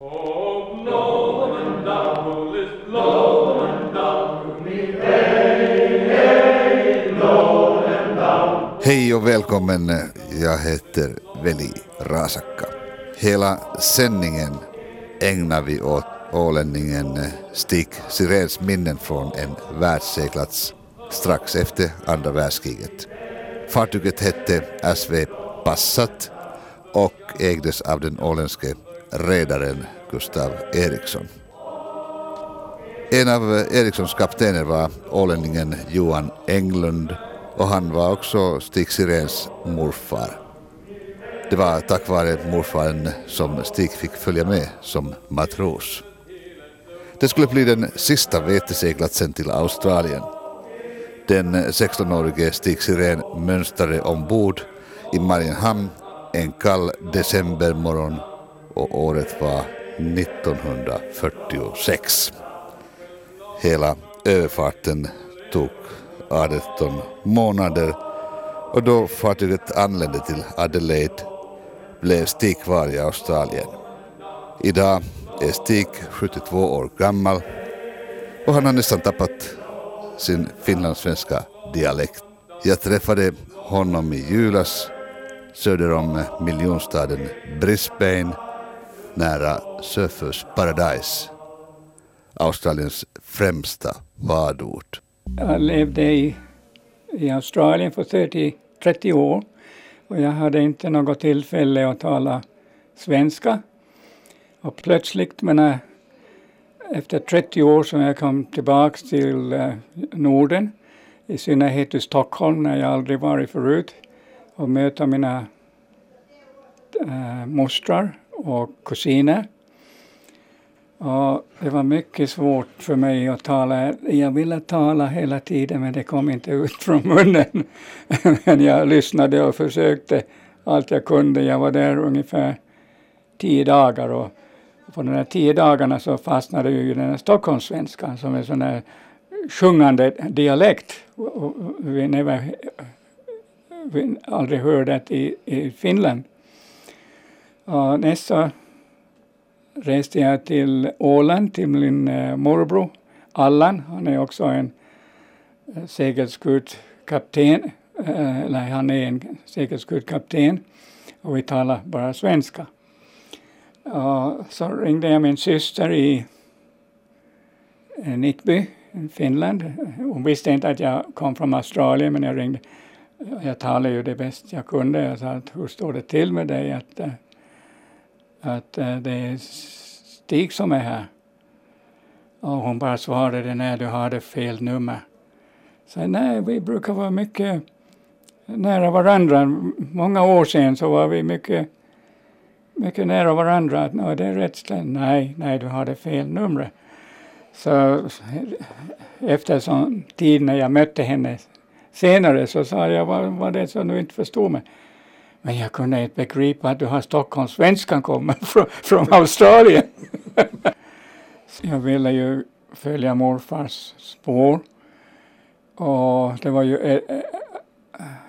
Hej och välkommen. Jag heter Veli Rasakka. Hela sändningen ägnar vi åt ålänningen Stig Sirens minnen från en världsseglats strax efter andra världskriget. Fartyget hette SV Passat och ägdes av den åländske redaren Gustav Eriksson. En av Erikssons kaptener var ålänningen Johan Englund och han var också Stig Sirens morfar. Det var tack vare morfaren som Stig fick följa med som matros. Det skulle bli den sista veteseglatsen till Australien. Den 16-årige Stig Sirén mönstrade ombord i Mariehamn en kall decembermorgon och året var 1946. Hela överfarten tog 18 månader och då fartyget anlände till Adelaide blev Stig kvar i Australien. Idag är Stig 72 år gammal och han har nästan tappat sin finlandssvenska dialekt. Jag träffade honom i julas söder om miljonstaden Brisbane nära Surfers Paradise, Australiens främsta badort. Jag levde i, i Australien för 30, 30 år och jag hade inte något tillfälle att tala svenska. Och plötsligt, men eh, efter 30 år som jag kom tillbaka till uh, Norden, i synnerhet till Stockholm när jag aldrig varit förut, och möta mina uh, mostrar och kusiner. Och det var mycket svårt för mig att tala. Jag ville tala hela tiden men det kom inte ut från munnen. men jag lyssnade och försökte allt jag kunde. Jag var där ungefär tio dagar och på de här tio dagarna så fastnade jag i den här Stockholmssvenskan som är sån här sjungande dialekt. Vi, never, vi aldrig hörde det i, i Finland. Och nästa reste jag till Åland till min uh, morbror Allan. Han är också en uh. Uh, eller han är en segelskutskapten. Och vi talar bara svenska. Och så ringde jag min syster i Nickby, i Finland. Hon visste inte att jag kom från Australien men jag ringde. Jag talade ju det bäst jag kunde. Jag sa att hur står det till med dig? Att, att eh, det är Stig som är här. Och hon bara svarade nej du hade fel nummer. Så nej, vi brukar vara mycket nära varandra. Många år sedan så var vi mycket mycket nära varandra. Att, no, det är rätt ställe. Nej, nej, du hade fel nummer. Så efter sån tid när jag mötte henne senare så sa jag, vad var det som du inte förstod mig? Men jag kunde inte begripa att du har Stockholmssvenskan kommer från, från Australien. jag ville ju följa morfars spår. Och det var ju eh, eh,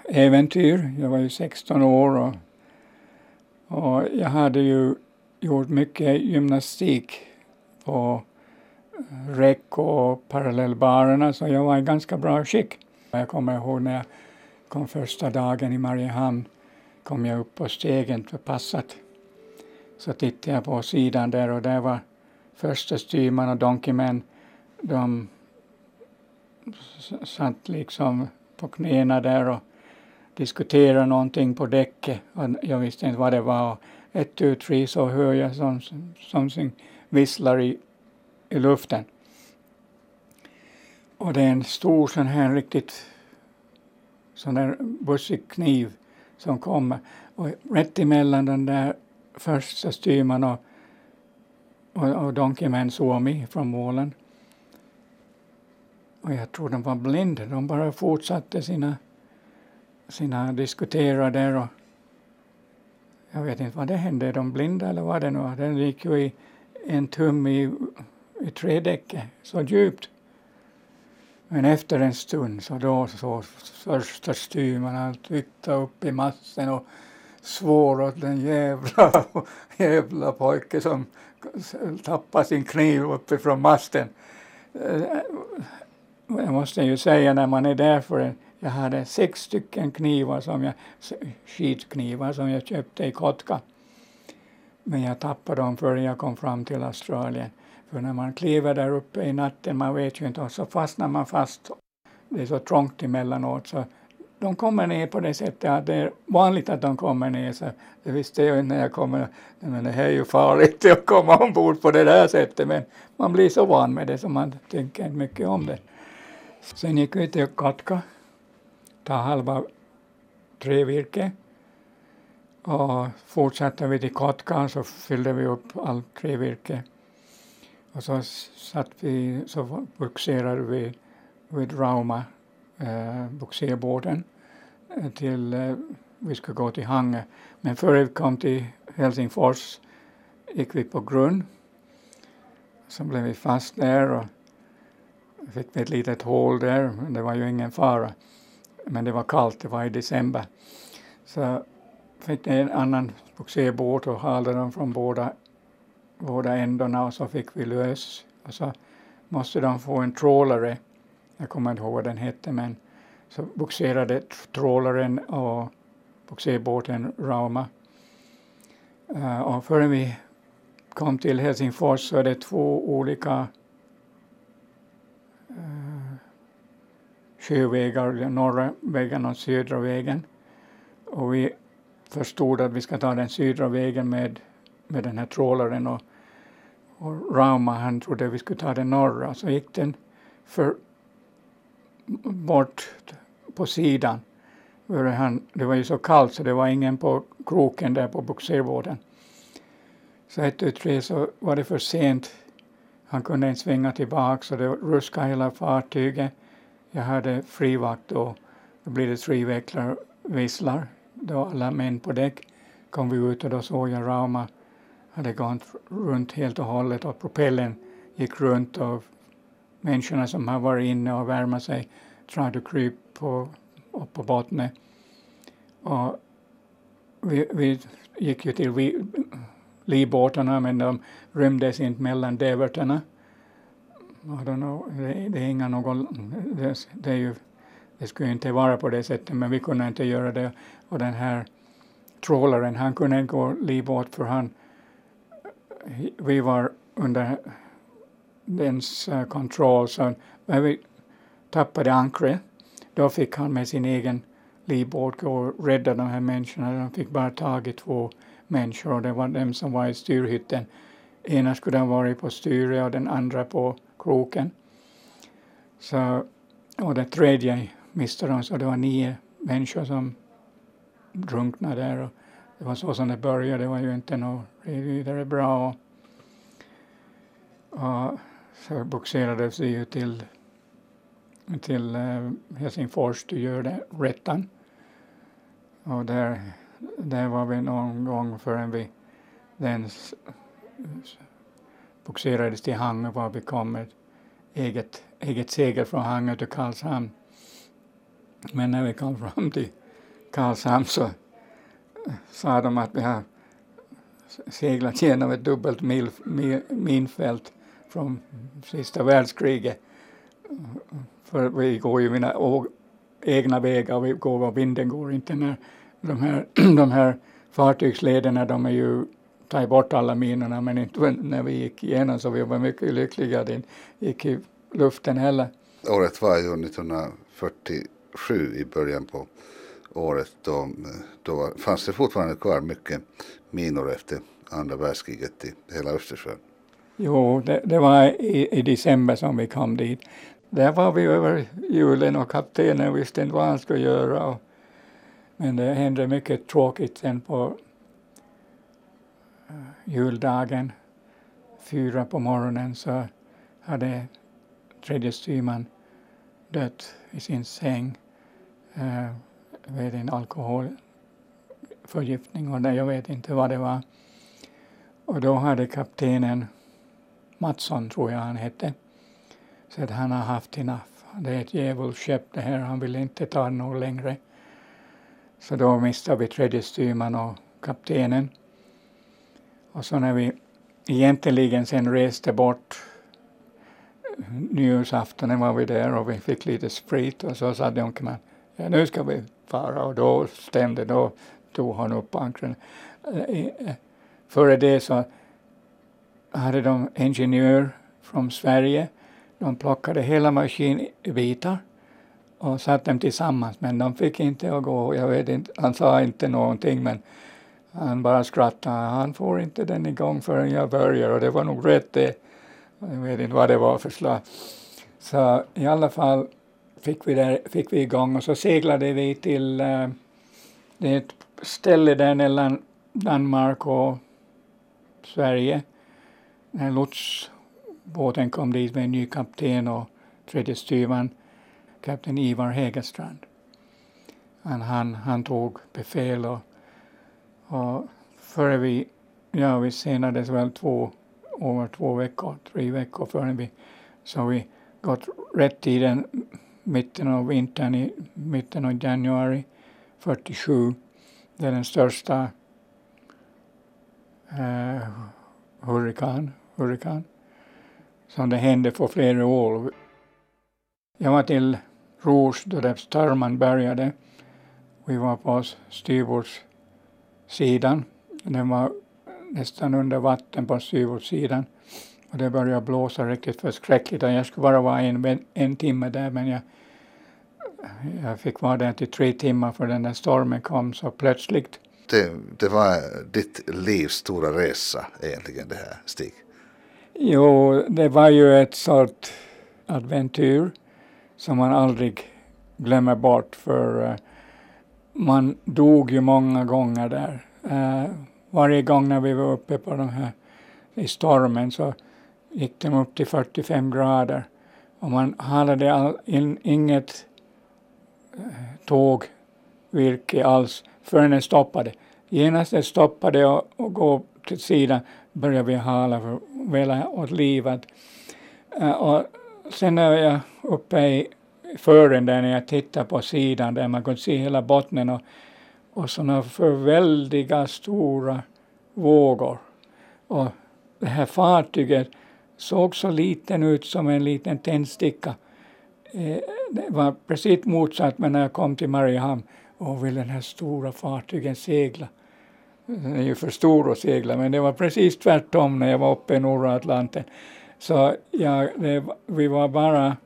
äventyr. Jag var ju 16 år och och jag hade ju gjort mycket gymnastik på eh, räck och parallellbarerna så jag var i ganska bra skick. Jag kommer ihåg när jag kom första dagen i Mariehamn kom jag upp på stegen förpassat. Så tittade jag på sidan där och där var första styrman och Donkeyman. De satt liksom på knäna där och diskuterade någonting på däcket. Och jag visste inte vad det var. Ett, tu, tre så hör jag som, som, som visslar i, i luften. Och det är en stor sån här riktigt sån där bussig kniv som kommer. Och rätt emellan den där första styrman och, och, och Donkeyman Suomi från målen. Och jag tror de var blinda. De bara fortsatte sina sina diskuterar där och jag vet inte vad det hände, är de blinda eller vad det nu var. Den gick ju i en tum i, i trädäcket, så djupt. Men efter en stund så då så första styrman han tittade upp i massen och svor åt den jävla, jävla pojke som tappade sin kniv uppifrån masten. Eh, jag måste ju säga när man är där för jag hade sex stycken knivar som jag, skitknivar som jag köpte i Kotka. Men jag tappade dem före jag kom fram till Australien. För när man kliver där uppe i natten, man vet ju inte, och så fastnar man fast. Det är så trångt emellanåt så de kommer ner på det sättet att det är vanligt att de kommer ner. Så det visste jag när jag kommer. Men det här är ju farligt att komma ombord på det där sättet. Men man blir så van med det så man tänker inte mycket om det. Sen gick vi till Katka, ta halva trävirke. Och fortsatte vi till Kotkan så fyllde vi upp allt trävirke. Och så satt vi, så bogserade vi vid Rauma eh, bogserbåten eh, till, eh, vi skulle gå till Hange. Men före vi kom till Helsingfors gick vi på grund. Så blev vi fast där och fick ett litet hål där, men det var ju ingen fara. Men det var kallt, det var i december. Så fick en annan bogserbåt och halade dem från båda, båda ändarna och så fick vi lös. Och så måste de få en trålare jag kommer inte ihåg vad den hette, men så bogserade trålaren och bogserbåten Rauma. Uh, och förrän vi kom till Helsingfors så är det två olika uh, sjövägar, norra vägen och södra vägen. Och vi förstod att vi ska ta den södra vägen med, med den här trålaren och, och Rauma han trodde vi skulle ta den norra. Så gick den för bort på sidan. Det var ju så kallt så det var ingen på kroken där på bogserbåten. Så ett tu, tre så var det för sent. Han kunde inte svänga tillbaka så det ruskade hela fartyget. Jag hade frivakt då. Då blir det tre väcklar visslar. Då alla män på däck kom vi ut och då såg jag Rauma hade gått runt helt och hållet och propellen gick runt och människorna som har varit inne och värma sig trying to creep på, upp på botten. Och vi, vi gick ju till vi, livbåtarna men de rymdes inte mellan däverterna. det, det är inga någon, det, det, är ju, det skulle inte vara på det sättet men vi kunde inte göra det. Och den här trålaren han kunde inte gå livbåt för han, vi var under dens uh, kontroll. Så när vi tappade ankret, då fick han med sin egen livbåt gå och rädda de här människorna. De fick bara tag i två människor och det var de som var i styrhytten. Ena skulle ha varit på styret och den andra på kroken. Så, och den tredje miste de, så det var nio människor som drunkna där. Och det var så som det började, det var ju inte något vidare bra. Och så bogserades vi ju till, till eh, Helsingfors till Görerättan. Och där, där var vi någon gång förrän vi den bogserades till Hangö var vi kom med eget, eget segel från Hangö till Karlshamn. Men när vi kom fram till Karlshamn så eh, sa de att vi har seglat genom ett dubbelt mil, mil, minfält från sista världskriget. För vi går ju mina egna vägar, vi går var vinden går inte när de här, de här fartygslederna de är ju tagit bort alla minorna men inte när vi gick igenom så vi var mycket lyckliga. Det gick i luften heller. Året var ju 1947 i början på året. Då, då fanns det fortfarande kvar mycket minor efter andra världskriget i hela Östersjön. Jo, det, det var i, i, december som vi kom dit. Där var vi över julen och kaptenen visste inte vad han skulle göra. Och, men det hände mycket tråkigt sen på eh, juldagen, fyra på morgonen, så hade tredje styrman dött i sin säng uh, vid en alkoholförgiftning och jag vet inte vad det var. Och då hade kaptenen Mattsson tror jag han hette. Så att han har haft enough. Det är ett djävulskepp det här, han vill inte ta något längre. Så då miste vi tredje styrman och kaptenen. Och så när vi egentligen sen reste bort nyårsaftonen var vi där och vi fick lite sprit och så sa de ja nu ska vi fara och då stämde, då tog han upp ankren. Eh, eh, före det så hade de ingenjör från Sverige. De plockade hela maskinbitar och satte dem tillsammans men de fick inte att gå. Jag vet inte, han sa inte någonting men han bara skrattade. Han får inte den igång förrän jag börjar och det var nog rätt det. Jag vet inte vad det var för slag. Så i alla fall fick vi, där, fick vi igång och så seglade vi till äh, det är ett ställe där mellan Danmark och Sverige. När lotsbåten kom dit med en ny kapten och tredje styrman, kapten Ivar Hägerstrand. Han, han, han tog befäl och, och före vi, ja vi senades väl två, över två veckor, tre veckor före vi, så vi gått rätt i den mitten av vintern, i mitten av januari 47. Det är den största eh, hurrikan, hurrikan som det hände för flera år. Jag var till Rouge då det stormen började. Vi var på styrbordssidan. Den var nästan under vatten på styrbordssidan. Och det började blåsa riktigt förskräckligt. Jag skulle bara vara en, en timme där men jag, jag fick vara där till tre timmar för den där stormen kom så plötsligt. Det, det var ditt livs stora resa egentligen det här Stig? Jo, det var ju ett sort adventyr som man aldrig glömmer bort för uh, man dog ju många gånger där. Uh, varje gång när vi var uppe på de här i stormen så gick de upp till 45 grader och man hade all, in, inget tåg, tågvirke alls förrän det stoppade. Genast det stoppade och, och gå till sidan började vi hala för väl åt livet. Uh, och sen när jag uppe i fören där när jag tittar på sidan där man kunde se hela bottnen och, och sådana förväldiga stora vågor. Och det här fartyget såg så liten ut som en liten tändsticka. Eh, det var precis motsatt men när jag kom till Mariehamn och ville den här stora fartygen segla. Den är ju för stor att segla men det var precis tvärtom när jag var uppe i norra Atlanten. Så ja, det, vi var bara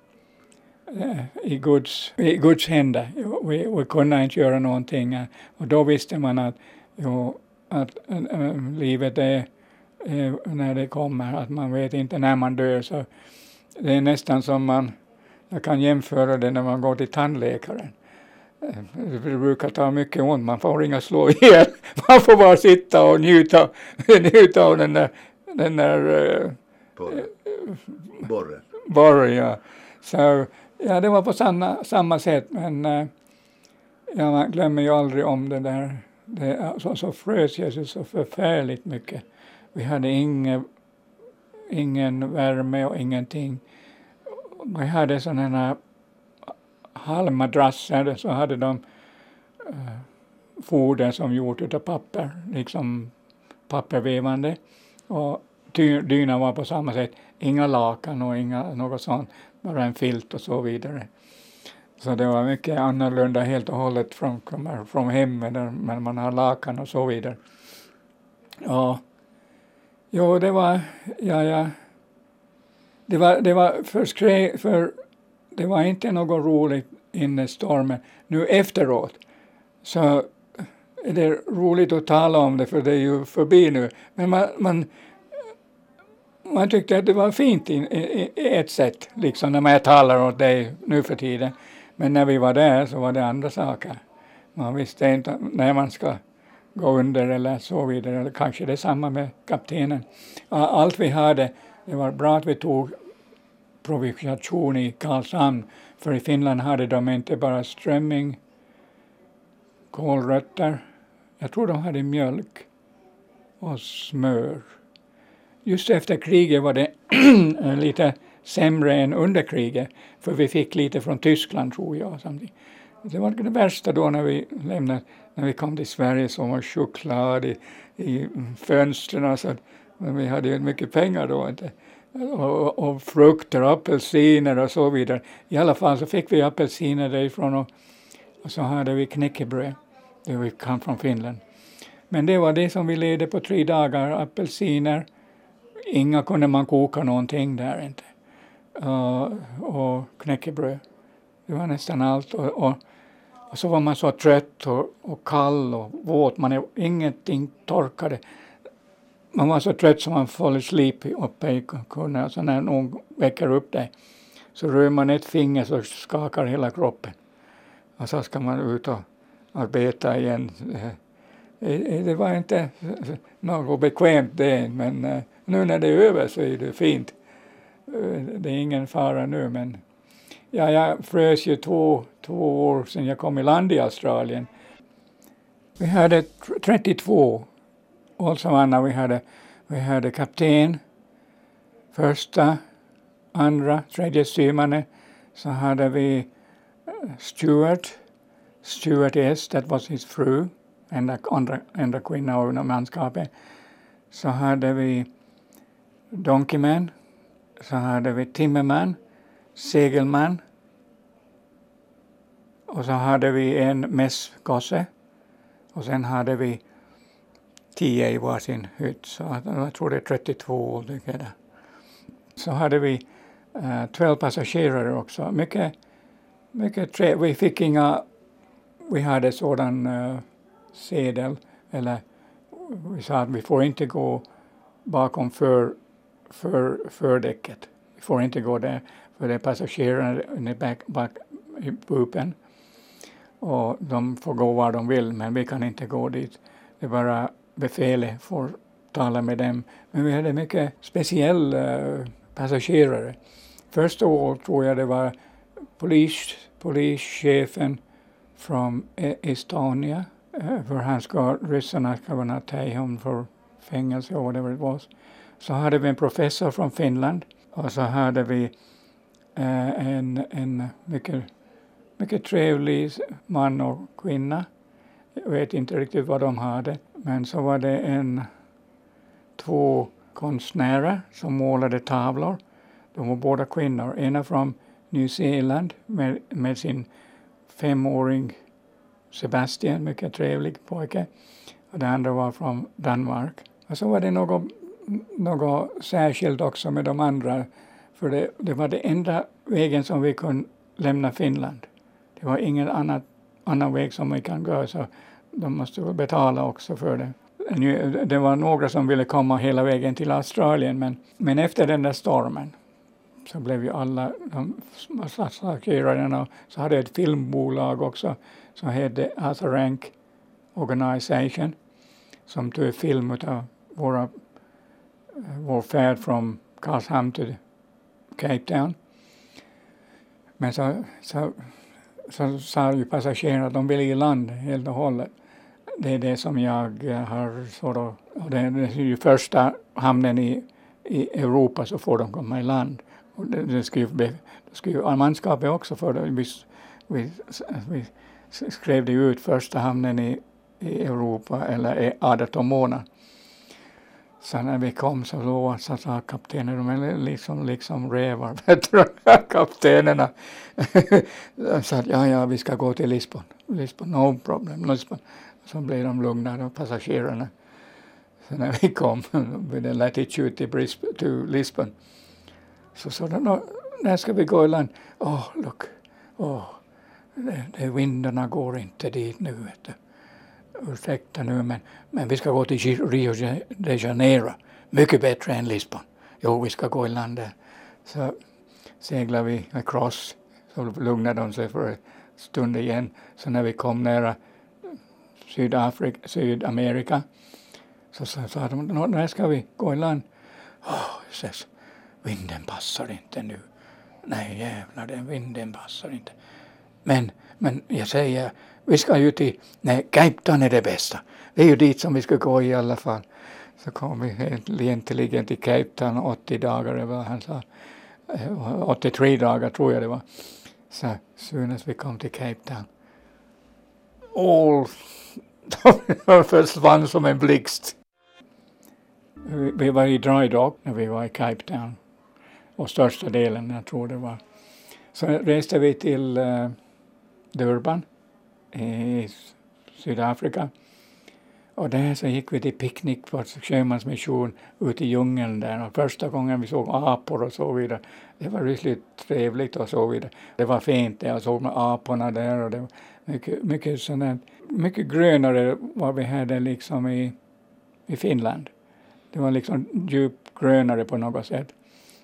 eh, i Guds, i Guds händer. Vi, vi kunde inte göra någonting. Och då visste man att, jo, att äh, livet är är, när det kommer, att man vet inte när man dör. Så det är nästan som man, jag kan jämföra det när man går till tandläkaren. Det brukar ta mycket ont, man får inga slå ihjäl. Man får bara sitta och njuta, njuta av den där, den där uh, borren. Borren, ja. Så, ja, det var på samma, samma sätt, men uh, ja, man glömmer ju aldrig om det där. Det, alltså, så frös jag så förfärligt mycket. Vi hade ingen, ingen värme och ingenting. Vi hade sådana halmmadrasser så hade de uh, foder som gjort av papper, liksom pappervevande. Och dynan var på samma sätt, inga lakan och inga, något sånt, bara en filt och så vidare. Så det var mycket annorlunda helt och hållet från, från hemmet där man har lakan och så vidare. Ja, jo, det var, ja, ja, det var, det var för, skrä, för det var inte något roligt inne stormen. Nu efteråt så är det roligt att tala om det för det är ju förbi nu. Men man, man, man tyckte att det var fint i, i, i ett sätt, liksom när man talar åt dig nu för tiden. Men när vi var där så var det andra saker. Man visste inte när man ska gå under eller så vidare. Kanske det är samma med kaptenen. Allt vi hade, det var bra att vi tog provision i Karlshamn för i Finland hade de inte bara strömming, kålrötter, jag tror de hade mjölk och smör. Just efter kriget var det eh, lite sämre än under kriget, för vi fick lite från Tyskland tror jag. Samtidigt. Det var det värsta då när vi lämnade, när vi kom till Sverige som var choklad i, i fönstren. Alltså, men vi hade ju mycket pengar då. Inte? Och, och frukter, apelsiner och så vidare. I alla fall så fick vi apelsiner därifrån och, och så hade vi knäckebröd. Det vi kom från Finland. Men det var det som vi levde på tre dagar, apelsiner. Inga kunde man koka någonting där inte. Uh, och knäckebröd. Det var nästan allt. Och, och, och, så var man så trött och, och kall och våt. Man, ingenting torkade. Man var så trött som man föll i slip uppe i kunden. Så när någon väcker upp dig så rör man ett finger så skakar hela kroppen. Och så ska man ut och arbeta igen. Eh, eh, eh, det var inte något bekvämt det, men nu när det är över så är det fint. Det är ingen fara nu, men ja, jag frös ju två, två år sedan jag kom i land i Australien. Vi hade 32 Olsovanna. Vi hade, vi hade kapten, första, andra, tredje styrmannen. Så hade vi eh, Stuart, Stuart S. that was his fru, enda, andra, enda kvinna i manskapet. Så hade vi Donkeyman, så hade vi Timmerman, segelman och så hade vi en mässgosse och sen hade vi tio i varsin hytt, så jag tror det är 32 olika Så hade vi eh, äh, 12 passagerare också. Mycket, mycket tre. Vi fick inga, vi hade sådan äh, sedel, eller vi sa att vi får inte gå bakom för, för, fördäcket. Vi får inte gå där, för det är passagerarna i back, back, i bupen. Och de får gå var de vill, men vi kan inte gå dit. Det är bara befälet får tala med dem. Men vi hade mycket speciella uh, eh, passagerare. Första året tror jag det var polis, polischefen från e-, Estonia. Uh, för han ska, ryssarna ska kunna ta honom för fängelse och whatever it was. Så hade vi en professor från Finland och så hade vi uh, en, en mycket, mycket trevlig man och kvinna. Jag vet inte riktigt vad de hade. Men så var det en, två konstnärer som målade tavlor. De var båda kvinnor. Ena från New Zeeland med, med sin femåring Sebastian, mycket trevlig pojke. Och den andra var från Danmark. Och så var det något, något särskilt också med de andra. För det, det var det enda vägen som vi kunde lämna Finland. Det var ingen annan, annan väg som vi kan gå. Så de måste betala också för det. Det var några som ville komma hela vägen till Australien men, men efter den där stormen så blev ju alla de massakrerade så hade ett filmbolag också som hette Arthur Rank Organization som tog film av våra, vår färd från Karlshamn till Cape Town. Men så, så, så sa ju passagerarna att de ville i land helt och hållet det är det som jag eh, har sort och det är ju första hamnen i, i Europa så får de komma i land. Och det, det skulle, det skulle manskapet också för det. Vi, vi, vi skrev det ut första hamnen i, i Europa eller 18 månader. Så när vi kom så, låg så sa kaptenen, de är liksom, liksom rävar, kaptenerna. sa att ja, ja, vi ska gå till Lisbon. Lisbon, no problem, Lisbon. Så blev de lugnare, passagerarna. Så när vi kom med en latitude till, Brisbane, till Lisbon så sa de, när ska vi gå i land? Åh, oh, look, oh, det, det, vindarna går inte dit nu. Vet du. Ursäkta nu, men, men vi ska gå till Rio de Janeiro. Mycket bättre än Lisbon. Jo, vi ska gå i land där. Så seglade vi across, så lugnade de sig för en stund igen. Så när vi kom nära Sydafrika, Sydamerika. Så sa de, när ska vi gå i land? Åh, oh, vinden passar inte nu. Nej jävlar, den vinden passar inte. Men, men jag säger, vi ska ju till, nej, Cape Town är det bästa. Det är ju dit som vi ska gå i alla fall. Så kom vi äntligen till Cape Town 80 dagar, det var han sa. Eh, 83 dagar tror jag det var. Så soon as vi kom till Cape Town. All försvann som en blixt. Vi, vi var i dry dock när vi var i Cape Town. Och största delen, jag tror det var. Så reste vi till uh, Durban i Sydafrika. Och där så gick vi till picknick på sjömansmission ute i djungeln där. Och första gången vi såg apor och så vidare. Det var riktigt trevligt och så vidare. Det var fint där, jag såg med aporna där och det var mycket, mycket sådant, mycket grönare vad vi hade liksom i, i Finland. Det var liksom djupt grönare på något sätt.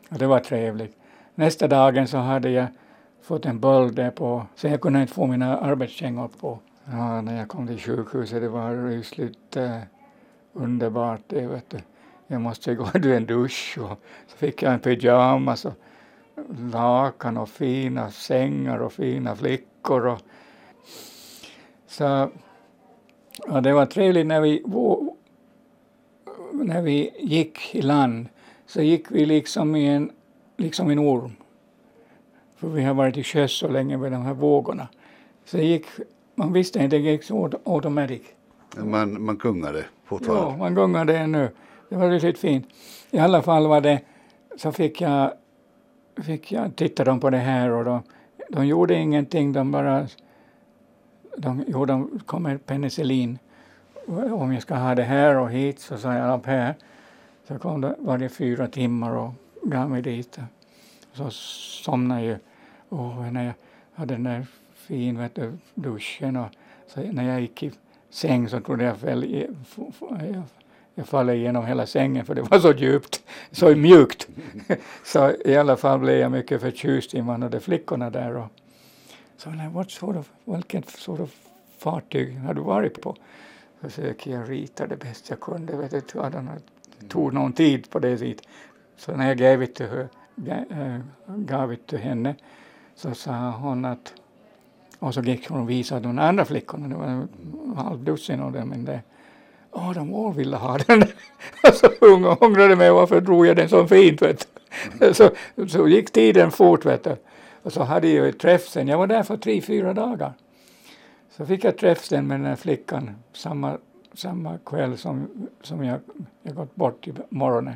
Och det var trevligt. Nästa dagen så hade jag fått en böld på, så jag kunde inte få mina arbetskängor på. Ja, när jag kom till sjukhuset, det var rysligt eh, underbart det, vet du. Jag måste gå till en dusch och så fick jag en pyjamas och lakan och fina sängar och fina flickor och så ja, det var trevligt när vi, när vi gick i land så gick vi liksom i en, liksom en orm. För vi har varit i sjöss så länge med de här vågorna. Så gick, man visste inte, det gick så automatic. Man, man gungade fortfarande? Ja, man gungade ännu. Det var riktigt fint. I alla fall var det, så fick jag, fick jag titta dem på det här och de, de gjorde ingenting, de bara de, jo, de kom med penicillin. Om jag ska ha det här och hit så sa jag upp här. Så kom det varje fyra timmar och gav mig dit. Så somnade jag och när jag hade den där fin vet du, duschen och så när jag gick i säng så trodde jag att jag, jag faller igenom hela sängen för det var så djupt, så mjukt. så i alla fall blev jag mycket förtjust i man hade flickorna där och så han, what sort of, vilket sort of fartyg har du varit på? Så försökte jag rita det bäst jag kunde. Vet du, det tog någon tid på det sättet. Så när jag gav det till, eh, gav det till henne så sa hon att och så gick hon och visade de andra flickorna, det var en halv dussin av dem. Men det, Åh, de all ville ha den. så hon ångrade mig varför drog jag den så fint. Vet du. Så, så gick tiden fort. Vet du. Och så hade jag träff sen. Jag var där för tre, fyra dagar. Så fick jag träff sen med den här flickan samma, samma kväll som, som jag, jag gått bort i morgonen.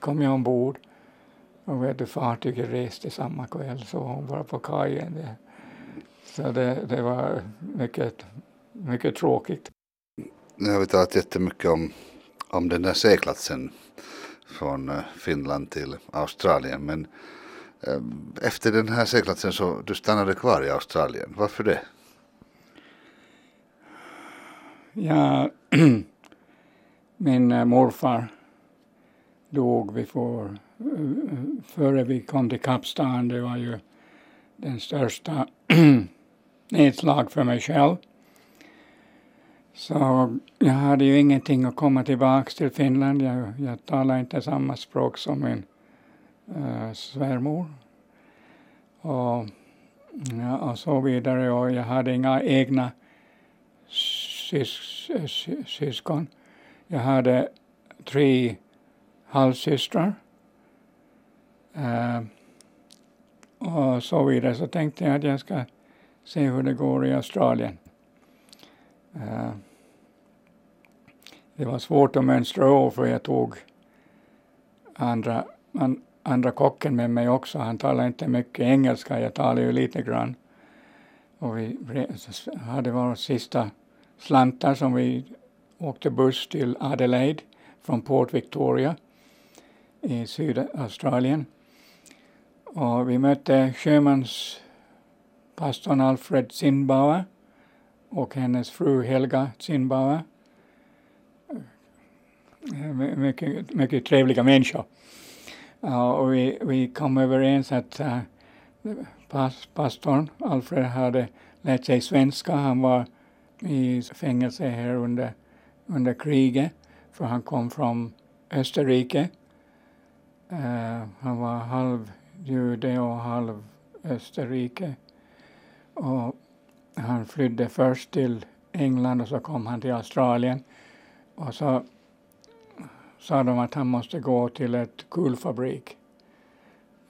kom jag ombord. Och vet du, fartyget reste samma kväll så hon var på kajen. Där. Så det, det var mycket, mycket tråkigt. Nu har vi talat jättemycket om, om den där seglatsen från eh, Finland till Australien. Men Ehm, efter den här seglatsen så du stannade kvar i Australien. Varför det? Ja, min eh, morfar dog vi eh, före vi kom till Kapstaden. Det var ju den största nedslag för mig själv. Så jag hade ju ingenting att komma tillbaka till Finland. Jag, jag talar inte samma språk som min eh, svärmor. Och, ja, och så vidare. Och jag hade inga egna sys, syskon. Jag hade tre halvsystrar. Eh, och så vidare. Så tänkte jag att jag ska se hur det går i Australien. Uh, det var svårt att mönstra av för jag tog andra, andra kocken med mig också. Han talade inte mycket engelska, jag talade ju lite grann. Och vi hade våra sista slantar som vi åkte buss till Adelaide från Port Victoria i Sydaustralien. Och vi mötte sjömanspastorn Alfred Zinnbauer och hennes fru Helga Zinnbauer. Eh, mycket, mycket trevliga människor. Uh, och vi, vi kom överens att uh, pas, pastorn Alfred hade lärt sig svenska. Han var i fängelse här under, under kriget, för han kom från Österrike. Uh, han var halv jude och halv Österrike. Och han flydde först till England och så kom han till Australien. Och så sa de att han måste gå till ett kulfabrik.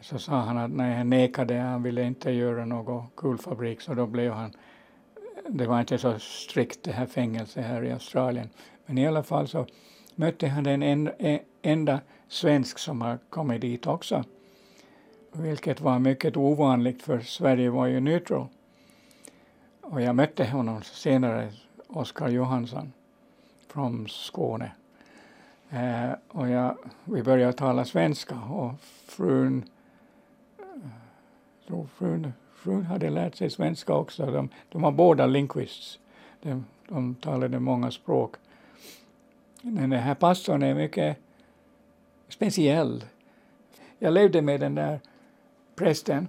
Så sa han att nej, han nekade, han ville inte göra någon kulfabrik så då blev han, det var inte så strikt det här fängelset här i Australien. Men i alla fall så mötte han den en, en, enda svensk som har kommit dit också. Vilket var mycket ovanligt för Sverige var ju neutral. Och jag mötte honom senare, Oskar Johansson från Skåne. Eh, och jag, vi började tala svenska och frun, eh, frun, frun hade lärt sig svenska också. De, de var båda linguists. De, de talade många språk. Men den här pastorn är mycket speciell. Jag levde med den där prästen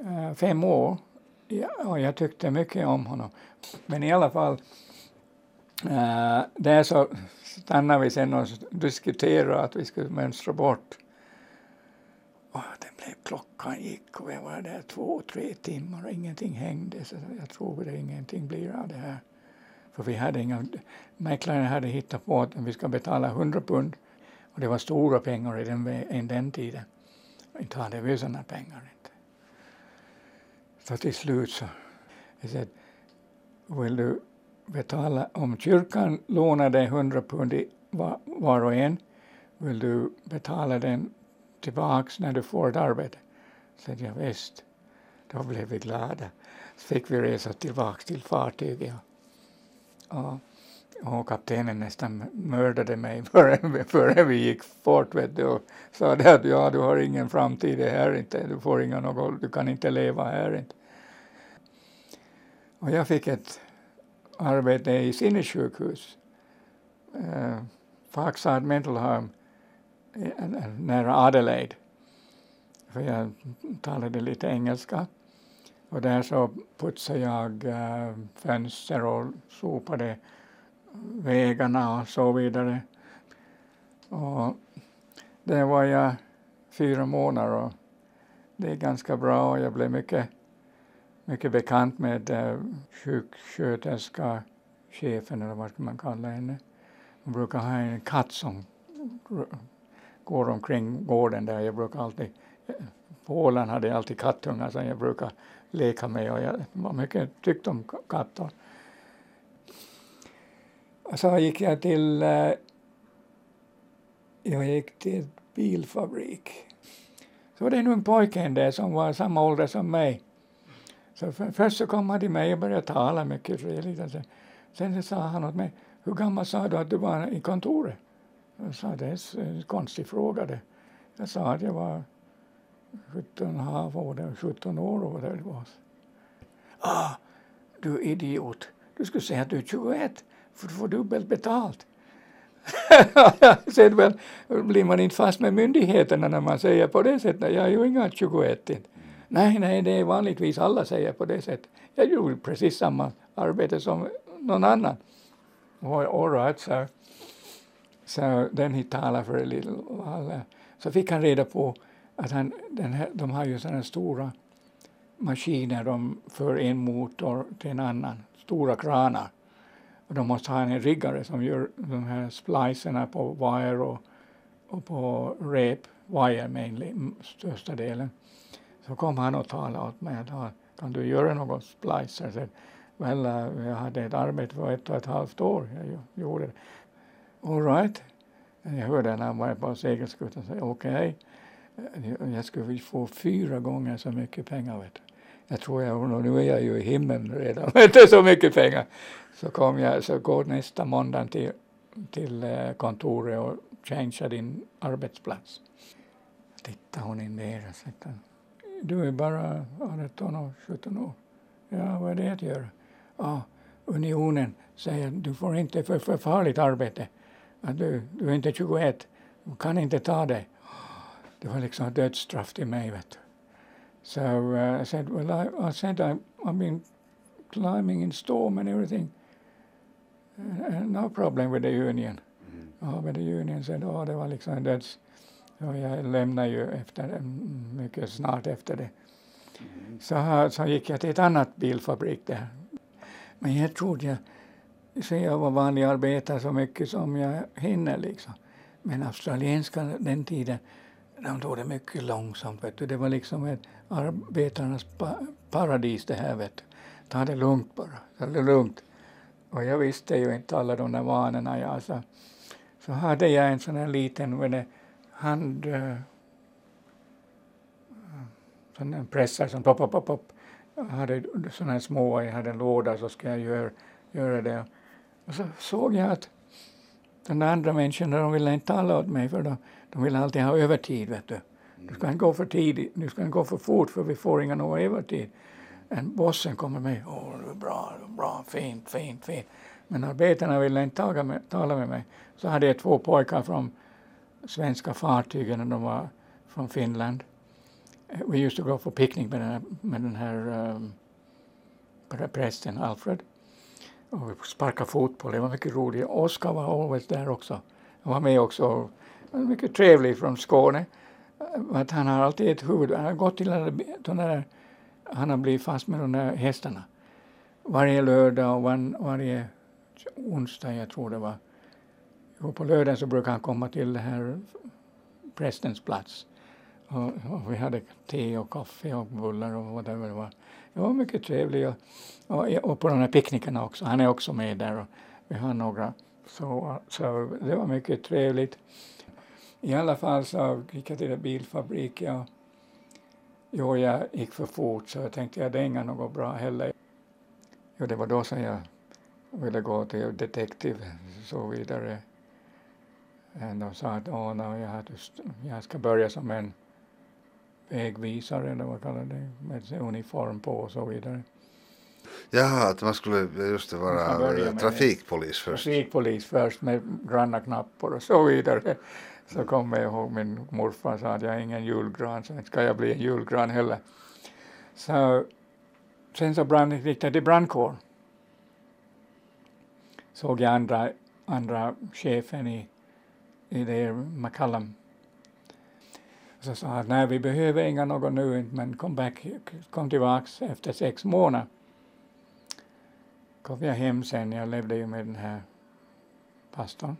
eh, fem år och jag tyckte mycket om honom. Men i alla fall, Eh, äh, där så stannade vi sen och diskuterade att vi skulle mönstra bort. Och det blev, klockan gick och vi var där två, tre timmar och ingenting hängde. Så jag tror att ingenting blir av det här. För vi hade inga, mäklaren hade hittat på att vi ska betala 100 pund och det var stora pengar i den, i den tiden. Inte hade vi sådana pengar inte. Så till slut så jag sa, vill du betala, om kyrkan lånar dig 100 pund var, var och en, vill du betala den tillbaks när du får ett arbete? Så jag visst. Då blev vi glada. Så fick vi resa tillbaks till fartyget. Och, och kaptenen nästan mördade mig före, före vi gick fort vet du, och sa att ja, du har ingen framtid här inte, du får inga något, du kan inte leva här inte. Och jag fick ett arbete i sinnessjukhus, eh, Faxad Mental Home, eh, eh, eh, nära Adelaide. För jag talade lite engelska. Och där så putsade jag äh, fönster och sopade vägarna och så vidare. Och där var jag fyra månader och det är ganska bra jag blev mycket, mycket bekant med eh, sjuksköterska, chefen eller vad ska man kalla henne. Hon brukar ha en katt som går omkring gården där. Jag brukar alltid, på Åland hade jag alltid kattungar som jag brukar leka med och jag var mycket tyckte om katter. Och så gick jag till, eh, jag gick till bilfabrik. Så var det en ung pojke där som var samma ålder som mig. Så för, först så kom han till mig och började tala mycket trevligt. Alltså, sen, så sa han åt mig, hur gammal sa du att du var i kontoret? Jag sa, det är en konstig fråga det. Jag sa att jag var 17 år, 17 år och det var. Ah, du idiot. Du skulle säga att du är 21 för du får dubbelt betalt. Sen väl blir man inte fast med myndigheterna när man säger på det sättet. Jag är ju inga 21. Inte. Nej, nej, det är vanligtvis alla säger på det sättet. Jag gjorde precis samma arbete som någon annan. All right, så, så den talade för en liten Så fick han reda på att han, den här, de har ju sådana stora maskiner, de för en motor till en annan, stora kranar. Och de måste ha en riggare som gör de här splicerna på wire och, och på rep, wire mainly, största delen. Så kom han och talade åt mig Då, kan du göra någon splicer? Så, well, uh, jag hade ett arbete för ett och ett halvt år. Jag gjorde det. All right. Jag hörde när han var på segelskutan säga okej. Okay jag skulle få fyra gånger så mycket pengar. Vet du. Jag tror jag, nu är jag ju i himlen redan, vet du, så mycket pengar. Så kom jag, så går nästa måndag till, till eh, kontoret och changear din arbetsplats. Tittar hon in där och säger, du är bara 18 år, 17 år. Ja, vad är det att göra? Ja, unionen säger du får inte för, för farligt arbete. Att du, du är inte 21, du kan inte ta det det var liksom dödsstraff till mig. Vet du. So uh, I said, well, I, I said I, I've been climbing in storm and everything. Uh, no problem with the union. Mm. Ja, med the union said, ja, det var liksom döds... Och jag lämnade ju efter, mycket snart efter det. Mm. Så, så gick jag till ett annat bilfabrik där. Men jag trodde jag, så jag var vanlig arbetare så mycket som jag hinner liksom. Men australienska den tiden, de tog det mycket långsamt. Vet du. Det var liksom ett arbetarnas pa paradis det här. Vet du. Ta det lugnt bara. Ta det lugnt. Och jag visste ju inte alla de där vanorna. Ja, så, så hade jag en sån här liten det, hand... Uh, eh, sån pressar som pop, pop, pop, pop. Jag hade såna här små, jag hade en låda så ska jag göra, göra det. Och så såg jag att den andra människan, de ville inte tala åt mig för de, de ville alltid ha övertid, vet du. Du ska inte gå för tidigt, du ska inte gå för fort för vi får ingen övertid. En bossen kommer med, åh, du är bra, du är bra, fint, fint, fint. Men arbetarna ville inte tala med, tala med mig. Så hade jag två pojkar från svenska fartygen och de var från Finland. Eh, vi used to go for picnic med den här, med den här um, prästen Alfred. Och vi sparkade fotboll, det var mycket roligt. Oskar var always där också. Han var med också. Han var Mycket trevlig från Skåne. Eh, att han har alltid ett huvud. Han har gått till de där, han har blivit fast med de där hästarna. Varje lördag och var, varje onsdag, jag tror det var. Och på lördagen så brukade han komma till det här prästens plats. Och, och, vi hade te och kaffe och bullar och whatever det var. Det var mycket trevligt. Och, och, och på de här picknickerna också. Han är också med där och vi har några. Så, så det var mycket trevligt. I alla fall så gick jag till en bilfabrik. Jag, jo, jag gick för fort så jag tänkte att det är inga något bra heller. Jo, det var då som jag ville gå till detektiv och så vidare. De sa att no, jag, jag ska börja som en vägvisare eller vad kallar det, med uniform på och så vidare. Jaha, att man skulle just det vara trafikpolis först. Trafikpolis först med granna knappar och så vidare. Så kommer jag ihåg min morfar sa att jag är ingen julgran, så inte ska jag bli en julgran heller. Så sen så brann, gick jag till brandkår. Såg jag andra, andra chefen i, i det McCallum så sa han att nej, vi behöver inga någon nu, men kom, back, kom tillbaks efter sex månader. Kom jag hem sen, jag levde ju med den här pastorn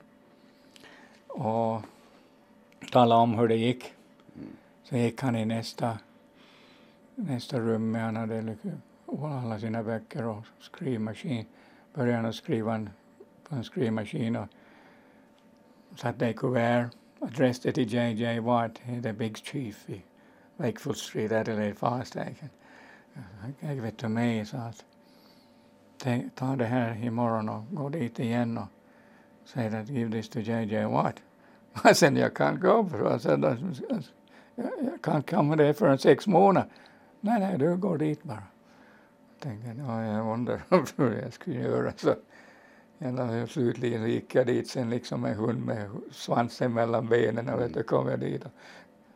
och talade om hur det gick. Så gick han i nästa, nästa rum, med han hade alla sina böcker och skrivmaskin. Började han skriva på en skrivmaskin och satte i kuvert addressed it to J.J. Watt, the big chief i Wakefield Street, Adelaide Fire Station. Jag vet till mig och sa att ta det här imorgon och gå dit igen och säg att give this to J.J. Watt. Och sen jag kan gå för jag sa jag kan komma där för en sex månader. Nej, nej, du går dit bara. Jag tänkte, ja, jag slutligen gick jag dit sen liksom en hund med svansen mellan benen och vet kom jag dit och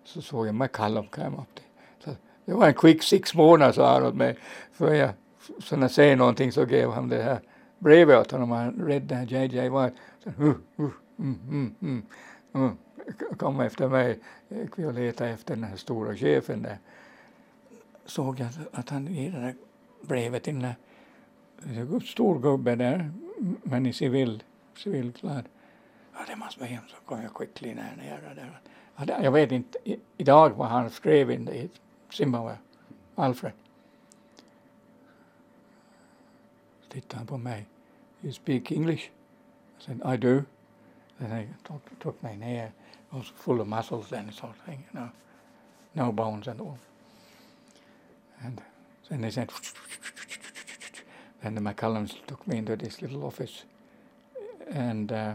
så såg jag McCallum came up till. Så det var en quick six månader sa han åt mig. För jag, så när jag säger någonting så gav han det här brevet åt honom. Han räddade här JJ White. Så, uh, uh, mm, mm, mm, mm. Kom efter mig. Gick vi och letade efter den här stora chefen där. Såg jag att han ger det där brevet till den Eh, där stor gubbe där men i civil, civilklädd. Ja, det måste vara hem, så kom jag quickly ner, ner där. Ja, Jag vet inte i, idag vad han skrev in i Zimbabwe, Alfred. Så tittade han på mig. You speak English? I said, I do. Then they took, took me ner. I was full of muscles then, sort of thing, you know. No bones at all. And then they said, and the McCullums took me into this little office and uh,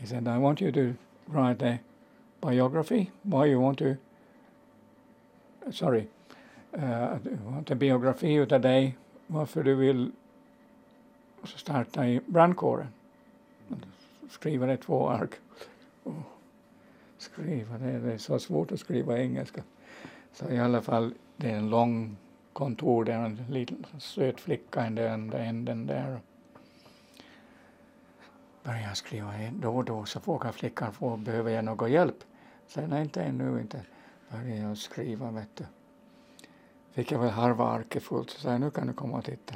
he said, I want you to write a biography. Why you want to, sorry, uh, want en biografi utav dig, varför du vill starta i brandkåren. Skriva det två ark. Oh, skriva det, det är så svårt att skriva engelska. Så i alla fall, det är en lång kontor där en liten söt flicka i den andra änden där. Började skriva då och då så frågar flickan, får, behöver jag någon hjälp? Så nej, inte ännu inte. Började jag skriva, vet du. Fick jag väl halva arket fullt, så sa jag, nu kan du komma och titta.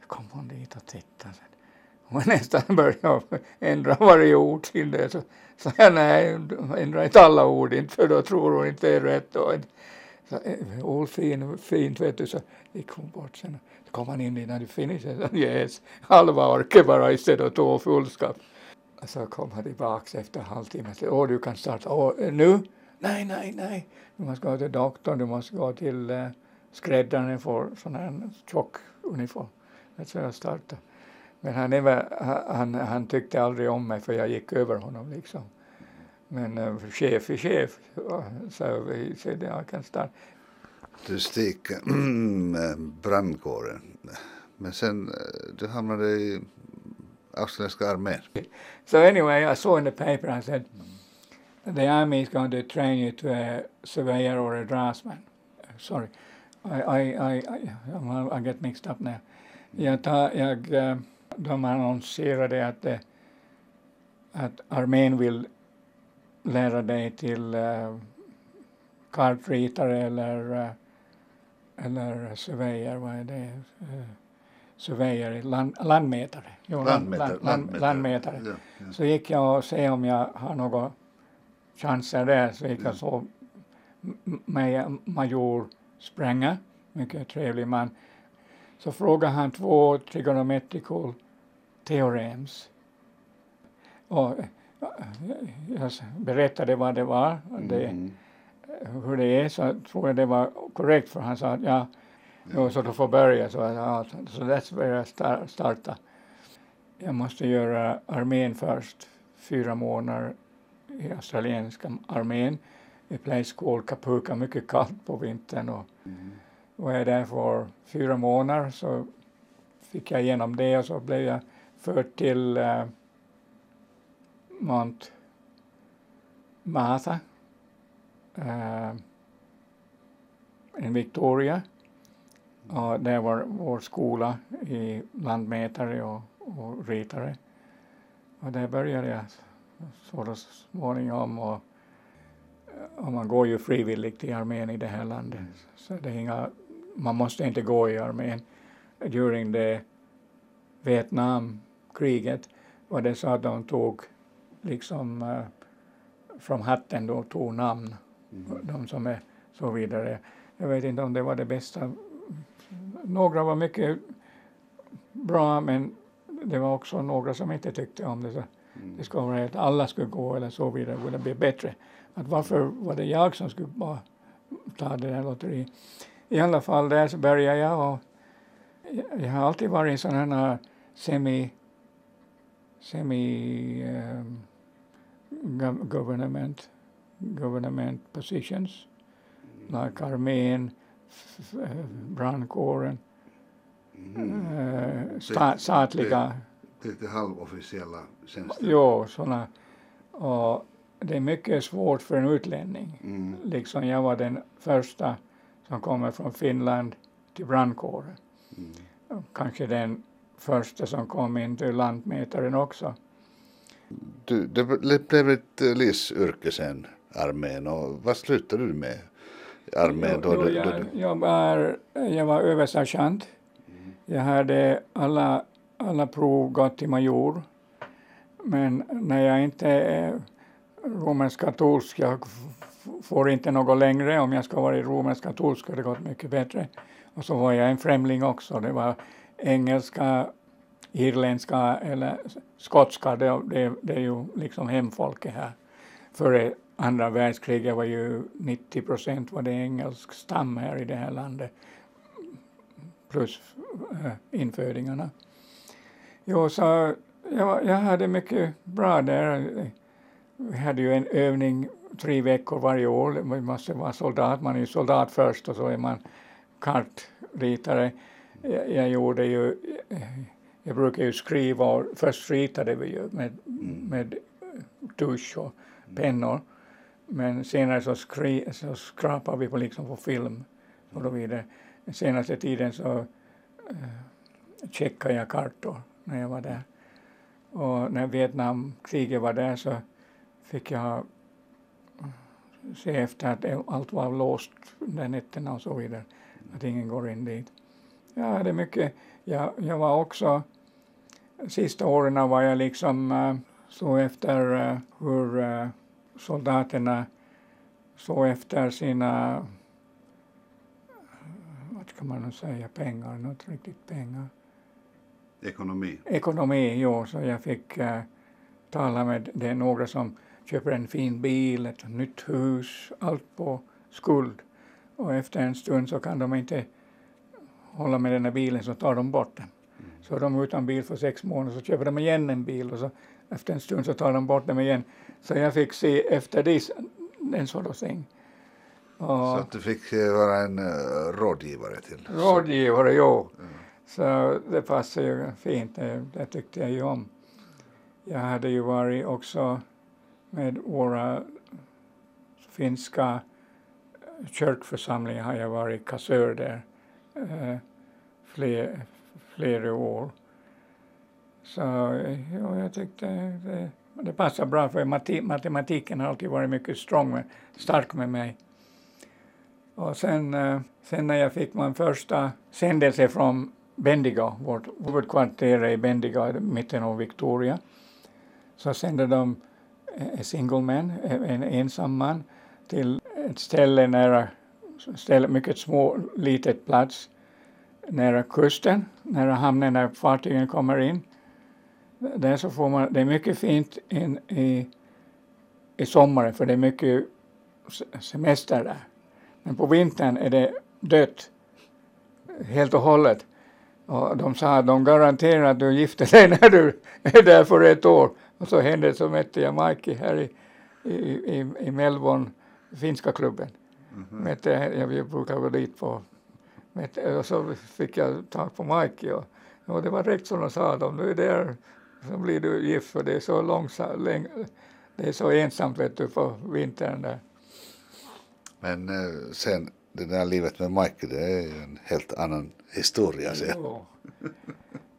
Så kom hon dit och tittade. Hon nästan började ändra varje ord till det. Så sa jag, nej, ändra inte alla ord inte, för då tror hon inte det är rätt. Och så, all fin, fint vet du, så gick hon bort sen. Så kom han in innan du finished. Yes, halva orket bara istället och två fullskap. så kom han tillbaks efter en halvtimme. Åh, du kan starta. Åh, eh, nu? Nej, nej, nej. Du måste gå till doktorn, du måste gå till uh, skräddaren för sån här tjock uniform. Så jag startade. Men han, han, han, han tyckte aldrig om mig för jag gick över honom liksom. Men uh, chef är chef, så vi said jag kan starta. Du steg mm, brandkåren. Men sen eh, du hamnade i australiska armén. So anyway, I saw in the paper, I said, the army is going to train you to a surveyor or a draftsman. Sorry, I, I, I, I, I get mixed up now. Jag, tar, jag, eh, de annonserade att, att armén vill lära dig till uh, kartritare eller, uh, eller surveyor, vad är det? Uh, surveyor, land, landmätare. Jo, landmätare. Land, land, landmätare. Ja, ja. Så gick jag och se om jag har några chanser där. Så gick jag och såg major Spränga, mycket trevlig man. Så frågade han två trigonometrical theorems. Och jag berättade vad det var, det, mm. hur det är, så tror jag det var korrekt för han sa att ja, Jo, så du får börja. Så, ja, så that's where jag start, starta. Jag måste göra armén först, fyra månader i australienska armén i place called Kapuka, mycket kallt på vintern. Och mm. var jag där för fyra månader så fick jag igenom det och så blev jag förd till uh, Mount Martha, uh, in Victoria och det var vår skola i landmätare och, och ritare. Och där började jag så småningom. Och, och man går ju frivilligt i armén i det här landet. Så det är inga, man måste inte gå i armén. During det Vietnamkriget var det så att de tog liksom uh, från hatten då tog namn, mm. de som är så vidare. Jag vet inte om det var det bästa några var mycket bra men det var också några som inte tyckte om det. Så mm. Det skulle vara att alla skulle gå eller så vidare, det bli bättre. Att varför var det jag som skulle bara ta det där lotteriet? I alla fall där så började jag och jag har alltid varit i sådana semi semi um, government government positions like armén brandkåren, mm. sta, statliga... Lite halvofficiella tjänster? Jo, sådana. Och det är mycket svårt för en utlänning. Mm. Liksom jag var den första som kommer från Finland till brandkåren. Mm. Kanske den första som kom in till lantmätaren också. Du, det blev ett livsyrke sen, armén, och vad slutade du med? armén? Då, då, jag, jag, var, jag var översergeant. Mm. Jag hade alla, alla prov gått till major. Men när jag inte är romersk katolsk, jag får inte något längre. Om jag ska vara romersk katolsk har det gått mycket bättre. Och så var jag en främling också. Det var engelska, irländska eller skotska. Det, det, det är ju liksom hemfolket här. Före andra världskriget var ju 90 procent var det engelsk stam här i det här landet plus äh, infödingarna. Jo, så jag, jag hade mycket bra där. Vi hade ju en övning tre veckor varje år. Man måste vara soldat. Man är ju soldat först och så är man kartritare. Jag, jag gjorde ju, jag brukar ju skriva och först ritade vi ju med, mm. med tusch och pennor. Men senare så, skri, så skrapar vi på, liksom på film och då vidare. Den senaste tiden så uh, checkade jag kartor när jag var där. Och när Vietnamkriget var där så fick jag se efter att allt var låst den nätterna och så vidare. Att ingen går in dit. Ja, det är mycket. Jag, jag var också, sista åren var jag liksom uh, så efter uh, hur uh, soldaterna såg efter sina, vad ska man säga, pengar, inte riktigt pengar. Ekonomi? Ekonomi, jo, så jag fick uh, talar med, det är några som köper en fin bil, ett nytt hus, allt på skuld. Och efter en stund så kan de inte hålla med den här bilen så tar de bort den. Så är de utan bil för sex månader så köper de igen en bil och så efter en stund så tar de bort den igen. Så jag fick se efter det en sån thing. Och så att du fick eh, vara en uh, rådgivare till? Rådgivare, jo. Mm. Så det passade ju fint, det, det tyckte jag ju om. Jag hade ju varit också med våra finska kyrkförsamlingar har jag varit kassör där eh, fler, flera år. Så ja, jag tyckte det, det passade bra för matematiken har alltid varit mycket strong med, stark med mig. Och sen, eh, sen när jag fick min första sändelse från Bendigo, vårt huvudkvarter i Bendigo, mitten av Victoria, så sände de eh, en single man, eh, en ensam man, till ett ställe nära, ställe, mycket små, litet plats nära kusten, nära hamnen där fartygen kommer in. Där så får man, det är mycket fint in i, i sommaren för det är mycket semester där. Men på vintern är det dött helt och hållet. Och de sa att de garanterar att du gifter dig när du är där för ett år. Och så hände det, mötte jag Mikey här i, i, i, i Melbourne, finska klubben. Mm -hmm. Jag brukar gå dit på och så fick jag tag på Mikey och, och det var rätt som de sa, om du är där så blir du gift för det är så långsamt, det är så ensamt vet du på vintern där. Men eh, sen det där livet med Mike, det är en helt annan historia. Så.